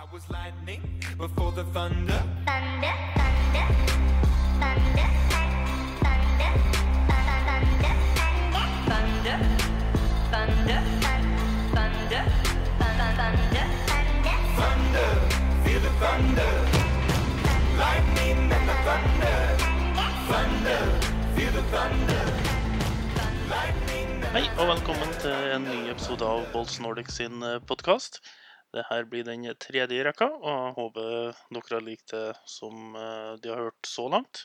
I was lightning before the thunder. Thunder, thunder, thunder, thunder, thunder, thunder, thunder, thunder, thunder, thunder, Thunder, feel the thunder. Lightning and the thunder. Thunder, feel the thunder. Lightning and Hei, og velkommen til en ny episode av Bolts Nordic sin eh, podkast. Dette blir den tredje i rekka, og jeg håper dere har likt det som eh, de har hørt så langt.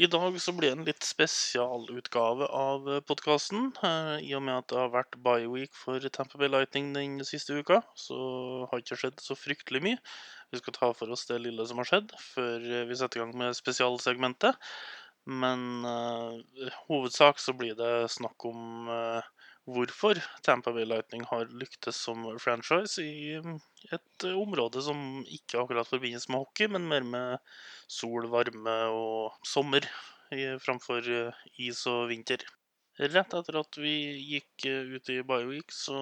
I dag så blir det en litt spesialutgave av podkasten. I og med at det har vært bye-week for Tamper Bay Lightning den siste uka, så har det ikke skjedd så fryktelig mye. Vi skal ta for oss det lille som har skjedd, før vi setter i gang med spesialsegmentet. Men uh, hovedsak så blir det snakk om eh, hvorfor Tampa Bay Lightning har lyktes som franchise i et eh, område som ikke akkurat forbindes med hockey, men mer med sol, varme og sommer framfor eh, is og vinter. Rett etter at vi gikk eh, ut i Bioweek, så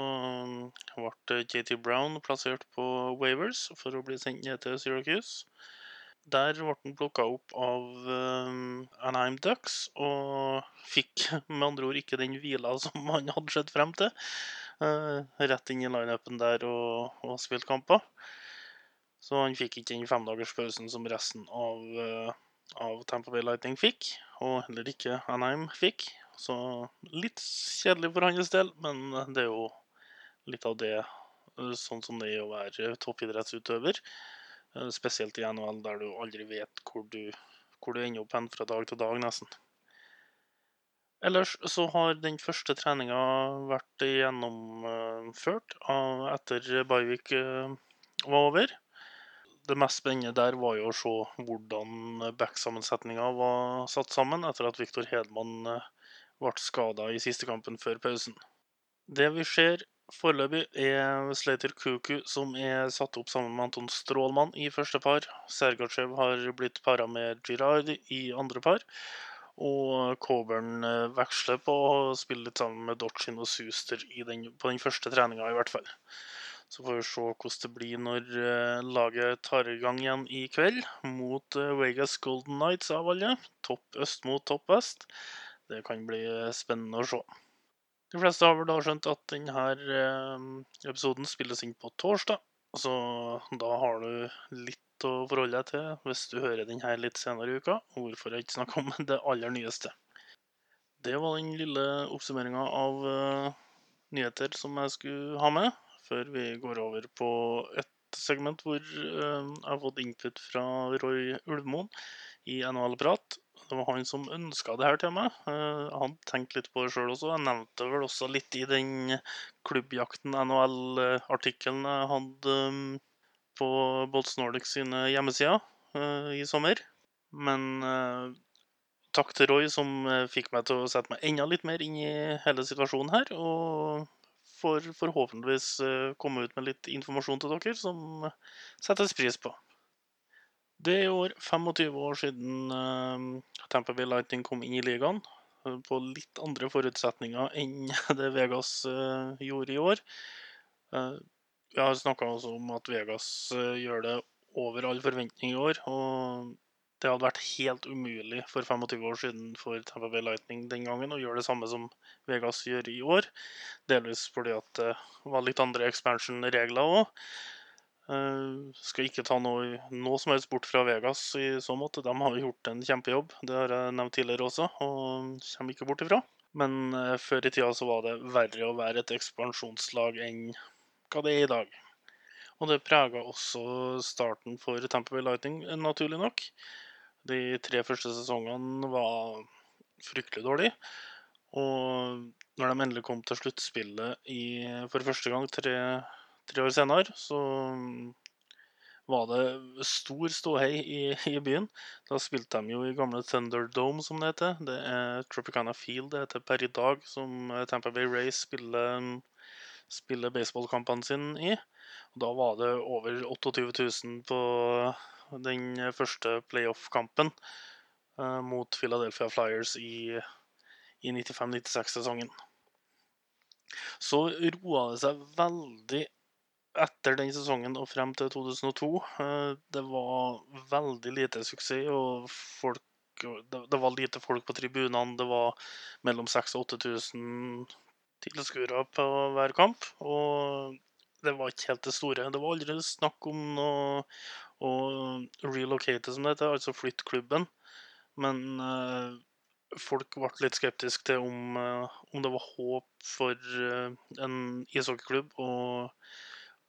ble JT Brown plassert på Wavers for å bli sendt ned til Syracuse. Der ble han plukka opp av um, Anaheim Ducks og fikk med andre ord ikke den hvila som han hadde sett frem til. Eh, rett inn i lineupen der og, og spilte kamper. Så han fikk ikke den femdagerspausen som resten av, eh, av Tampa Bay Lightning fikk. Og heller ikke Anaheim fikk. Så litt kjedelig for hans del, men det er jo litt av det eh, sånn som det er å være toppidrettsutøver. Eh, Spesielt i NHL, der du aldri vet hvor du, hvor du ender opp hen fra dag til dag, nesten. Ellers så har den første treninga vært gjennomført av- etter Baivik eh, var over. Det mest spennende der var jo å se hvordan backsammensetninga var satt sammen etter at Viktor Hedman eh, ble skada i siste kampen før pausen. Det vi ser foreløpig, er Slater Kuku som er satt opp sammen med Anton Strålmann i første par. Sergachev har blitt para med Girard i andre par. Og Coburn eh, veksler på å spille litt sammen med Dodgin og Suster den, på den første treninga, i hvert fall. Så får vi se hvordan det blir når eh, laget tar i gang igjen i kveld mot eh, Vegas Golden Knights av alle. Topp øst mot topp vest. Det kan bli spennende å se. De fleste har vel da skjønt at denne eh, episoden spilles inn på torsdag, så da har du litt å forholde deg til hvis du hører den her litt senere i uka. Hvorfor jeg ikke snakker om det aller nyeste. Det var den lille oppsummeringa av eh, nyheter som jeg skulle ha med, før vi går over på et segment hvor eh, jeg har fått input fra Roy Ulvmoen i NHL-prat. Det var han som ønska det her til meg. Eh, Han tenkte litt på det sjøl også. Jeg nevnte vel også litt i den Klubbjakten NHL-artikkelen jeg hadde um, på Bolts Nordic sine hjemmesider eh, i sommer. Men eh, takk til Roy som fikk meg til å sette meg enda litt mer inn i hele situasjonen her. Og får forhåpentligvis komme ut med litt informasjon til dere som settes pris på. Det er i år 25 år siden uh, Bay Lightning kom inn i ligaen. eh, På litt andre forutsetninger enn det Vegas uh, gjorde i år. Uh, Vi har snakka om at Vegas gjør det over all forventning i år. Og det hadde vært helt umulig for 25 år siden for Tampa Bay Lightning den gangen å gjøre det samme som Vegas gjør i år. Delvis fordi at det var litt andre expansion-regler òg. Uh, skal ikke ta noe, noe som helst bort fra Vegas i så måte. De har gjort en kjempejobb, det har jeg nevnt tidligere også, og kommer ikke bort ifra. Men eh, før i tida så var det verre å være et ekspansjonslag enn hva det er i dag. Og det prega også starten for Tampa Bay Lightning, eh, naturlig nok. De tre første sesongene var fryktelig dårlige. Og når de endelig kom til sluttspillet for første gang tre, tre år senere, så var det stor ståhei i, i byen. Da spilte de jo i gamle Thunderdome, som det heter. Det er Tropicana Field det heter per i dag, som eh, Tampa Bay Race spiller, spiller baseballkampene sine i. Og da var det over 28 000 på den første playoff-kampen eh, mot Philadelphia Flyers i, i 95-96-sesongen. Så roa det seg veldig etter den sesongen og frem til 2002 eh, Det var veldig lite suksess, og folk det, var lite folk på tribunene. Det var mellom 6000 og 8000 tilskuere på hver kamp. Og det var ikke helt det store. Det var aldri snakk om å relocate, som det heter, altså flytte klubben. Men eh, folk ble litt skeptiske til om, eh, om det var håp for eh, en ishockeyklubb å,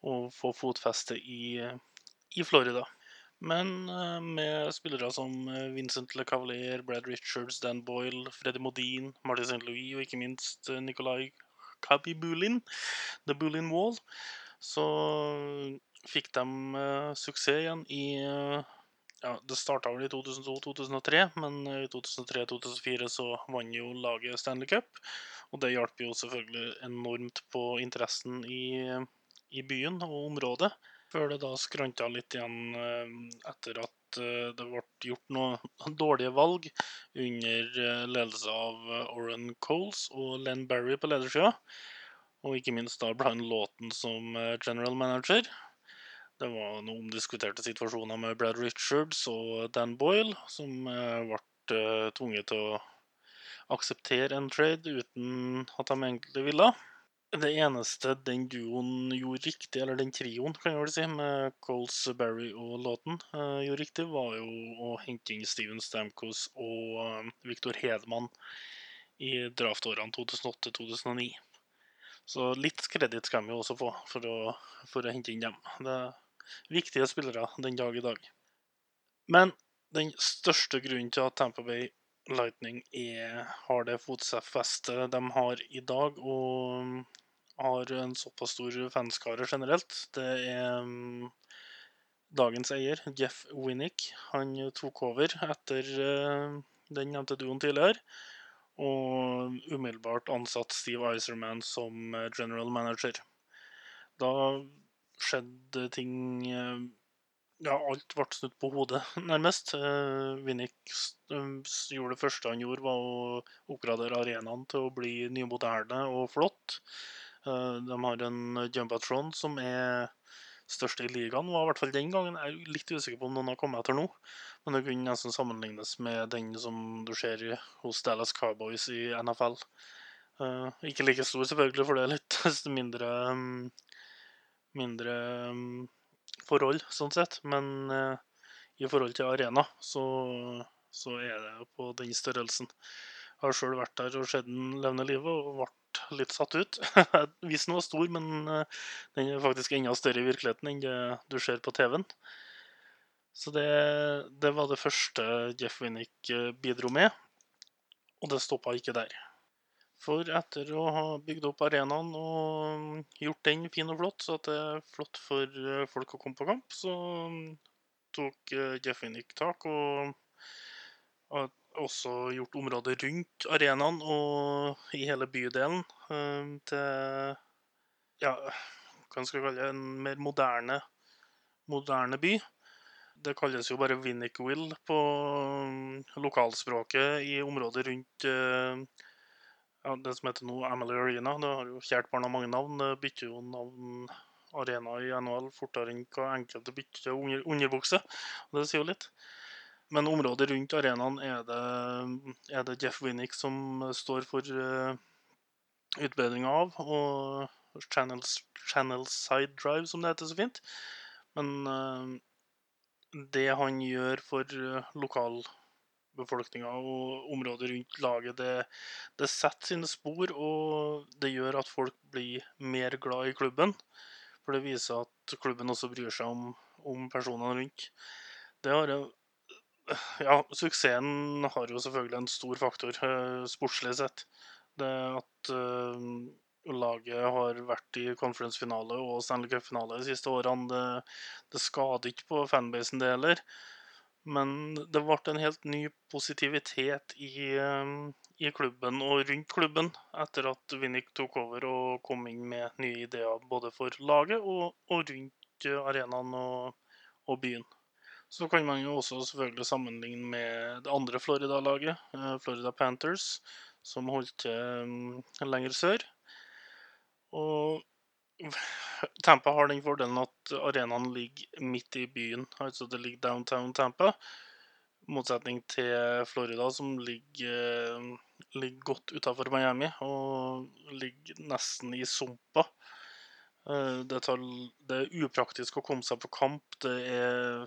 å få fotfeste i, i Florida. Men eh, med spillere som eh, Vincent LeCavalier, Brad Richards, Dan Boyle, Freddy Modin, Marty St. Louis og ikke minst eh, Nikolai Kabibulin, The Bulin Wall, så fikk de suksess igjen i ja, Det starta vel i 2002-2003, men i 2003-2004 så vant jo laget Stanley Cup. Og det hjalp jo selvfølgelig enormt på interessen i, i byen og området. Før det da skranta litt igjen eh, etter at eh, det ble gjort noen dårlige valg under eh, ledelse av Oren Coles og Len Barry på ledersida. Og ikke minst da Brian Lawton som general manager. Det var noen omdiskuterte situasjoner med Brad Richards og Dan Boyle, som ble tvunget til å akseptere en trade uten at de egentlig ville. Det eneste den duoen gjorde riktig, eller den trioen kan jeg vel si, med Coles, Barry og Lawton, uh, gjorde riktig, var jo å hente inn Steven Stamkos og uh, Victor Hedman i draftårene 2008-2009. Så litt kreditt skal de jo også få for å, for å hente inn dem. Det er viktige spillere den dag i dag. Men den største grunnen til at Tampa Bay Lightning er, har det fotfestet de har i dag, og har en såpass stor fanskare generelt, det er um, dagens eier, Jeff Winnick. Han tok over etter uh, den nevnte duoen tidligere, og umiddelbart ansatt Steve Iserman som eh, general manager. Da skjedde ting eh, Ja, alt ble snudd på hodet, nærmest. Eh, eh, s- gjorde det første han gjorde, var å oppgradere arenaen til å bli nymoderne og flott. Eh, De har en jumpatron som er størst i ligaen, var i hvert fall den gangen. Jeg er litt usikker på om noen har kommet etter nå, men det kunne nesten sammenlignes med den som du ser hos Dallas Cowboys i NFL. Eh, ikke like stor, selvfølgelig, for det er litt mindre mm, mindre mm, forhold, sånn sett. Men eh, i forhold til arena, så, så er det på den størrelsen. Jeg har sjøl vært der og sett den levende livet og ble litt satt ut. Visen var stor, men eh, den er faktisk enda større i virkeligheten enn det du ser på TV-en. Så det, det var det første Jeff Winnick eh, bidro med, og det stoppa ikke der. For etter å ha bygd opp arenaen og gjort den fin og flott, så at det er flott for eh, folk å komme på kamp, så mm, tok eh, Jeff Winnick tak og har også gjort området rundt arenaen og i hele bydelen eh, til ja, hva skal vi kalle en mer moderne, moderne by. Det kalles jo bare Winnickville på mm, lokalspråket i området rundt ja, det som heter nå Amalie Arena. Det har jo kjært barn har mange navn. Det bytter jo navn arena i NHL fortere enn hva enkelte bytter under, underbukse. Det sier jo litt. Men området rundt arenaen er det, er det Jeff Winnick som står for uh, utbedringa av. Og Channels, Channel Side Drive, som det heter så fint. Men uh, det han gjør for uh, lokalbefolkninga og området rundt laget, det, det setter sine spor, og det gjør at folk blir mer glad i klubben. For det viser at klubben også bryr seg om, om personene rundt. Det har Ja, suksessen har jo selvfølgelig en stor faktor, eh, sportslig sett. Det at eh, laget har vært i conference-finale og Stanley Cup-finale de siste årene, det, det skader ikke på fanbasen, det heller. Men det ble en helt ny positivitet i, eh, i klubben og rundt klubben etter at Winnick tok over og kom inn med nye ideer både for laget og, og rundt eh, arenaen og, og byen. Så kan man jo også selvfølgelig sammenligne med det andre Florida-laget, eh, Florida Panthers, som holdt til mm, lenger sør. Og Tampa har den fordelen at arenaen ligger midt i byen. Altså det ligger downtown Tampa. Motsetning til Florida, som ligger, ligger godt utafor Miami og ligger nesten i sumpa. Eh, Det, tar, det er upraktisk å komme seg på kamp. Det er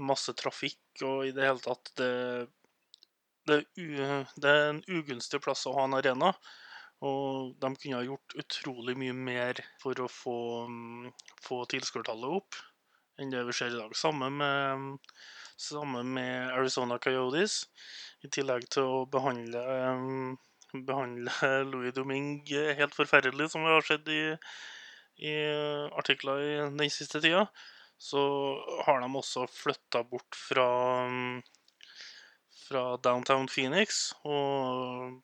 masse trafikk, og i det hele tatt det, det, er, u, det er en ugunstig plass å ha en arena. Og de kunne ha gjort utrolig mye mer for å få, mm, få tilskuertallet opp enn det vi ser i dag. Samme med, samme med Arizona Coyotes. I tillegg til å behandle, mm, behandle Louis Domingue helt forferdelig, som vi har sett i, i artikler i den siste tida, så har de også flytta bort fra, mm, fra downtown Phoenix og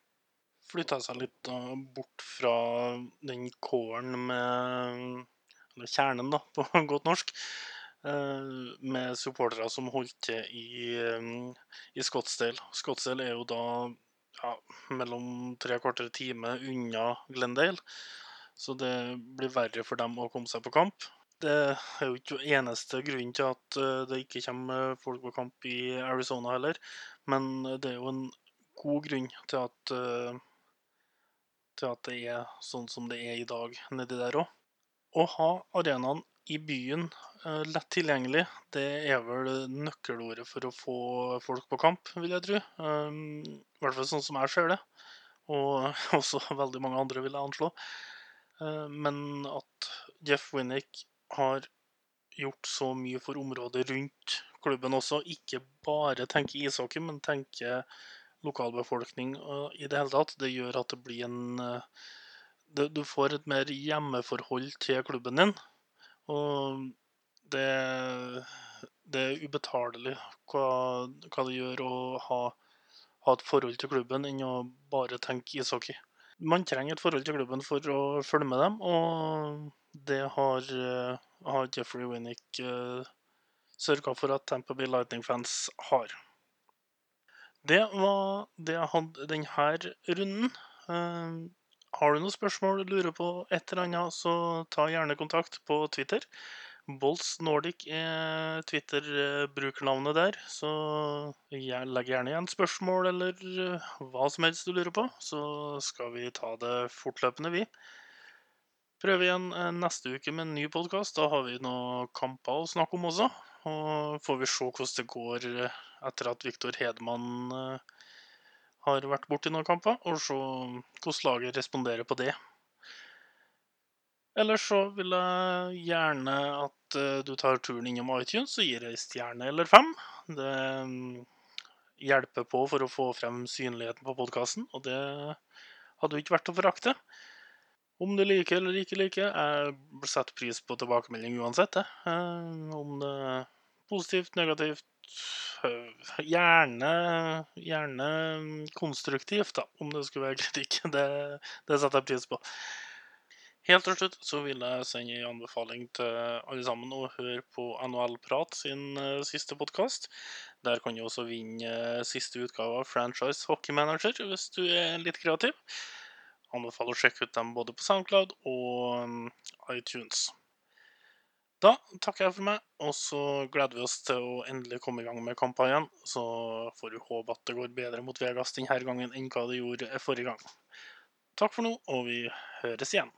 flytta seg litt da, bort fra den kåren med Eller kjernen, da, på godt norsk. eh, Med supportere som holdt til i, eh, i Scottsdale. Scottsdale er jo da ja, mellom tre kvarter time unna Glendale. Så det blir verre for dem å komme seg på kamp. Det er jo ikke eneste grunnen til at eh, det ikke kommer folk på kamp i Arizona heller. Men det er jo en god grunn til at, eh, til at det er sånn som det er i dag nedi der òg. Å ha arenaen i byen eh, lett tilgjengelig, det er vel nøkkelordet for å få folk på kamp, vil jeg tro. Um, I hvert fall sånn som jeg ser det. Og også veldig mange andre, vil jeg anslå. Eh, Men at Jeff Winnick har gjort så mye for området rundt klubben også, ikke bare tenker ishockey, men tenker lokalbefolkning i det hele tatt, det gjør at det blir en eh, Du får et mer hjemmeforhold til klubben din. Og det, det er ubetalelig hva, hva det gjør å ha, ha et forhold til klubben enn å bare tenke ishockey. Man trenger et forhold til klubben for å følge med dem, og det har, eh, har Jeffrey Winnick uh, sørga for at Tampa Bay Lightning-fans har. Det var det jeg hadde denne runden. Eh, har du noen spørsmål du lurer på et eller annet, så ta gjerne kontakt på Twitter. Bolts Nordic er Twitter-brukernavnet der, så jeg legger gjerne igjen spørsmål eller eh, hva som helst du lurer på, så skal vi ta det fortløpende, vi. Prøve igjen eh, neste uke med en ny podkast. Da har vi noen kamper å snakke om også. Og får vi se hvordan det går eh, etter at Viktor Hedman eh, har vært borti noen kamper, og se hvordan laget responderer på det. Ellers så vil jeg gjerne at eh, du tar turen innom iTunes og gir ei stjerne eller fem. Det mm, hjelper på for å få frem synligheten på podkasten, og det hadde jo ikke vært å forakte. Om du liker eller ikke liker, jeg setter pris på tilbakemelding uansett. Eh, Om det positivt, negativt øh, Gjerne, gjerne konstruktivt, da, om det skulle være kritikk. Det, det setter jeg pris på. Helt til slutt så vil jeg sende en anbefaling til alle sammen å høre på NHL-prat sin eh, siste podkast. Der kan du også vinne eh, siste utgave av Franchise Hockey Manager hvis du er litt kreativ. Anbefaler å sjekke ut dem både på SoundCloud og mm, iTunes. Da takker jeg for meg, og så gleder vi oss til å endelig komme i gang med kampanjen. Så får vi håpe at det går bedre mot Vegas denne gangen enn hva det gjorde forrige gang. Takk for nå, og vi høres igjen.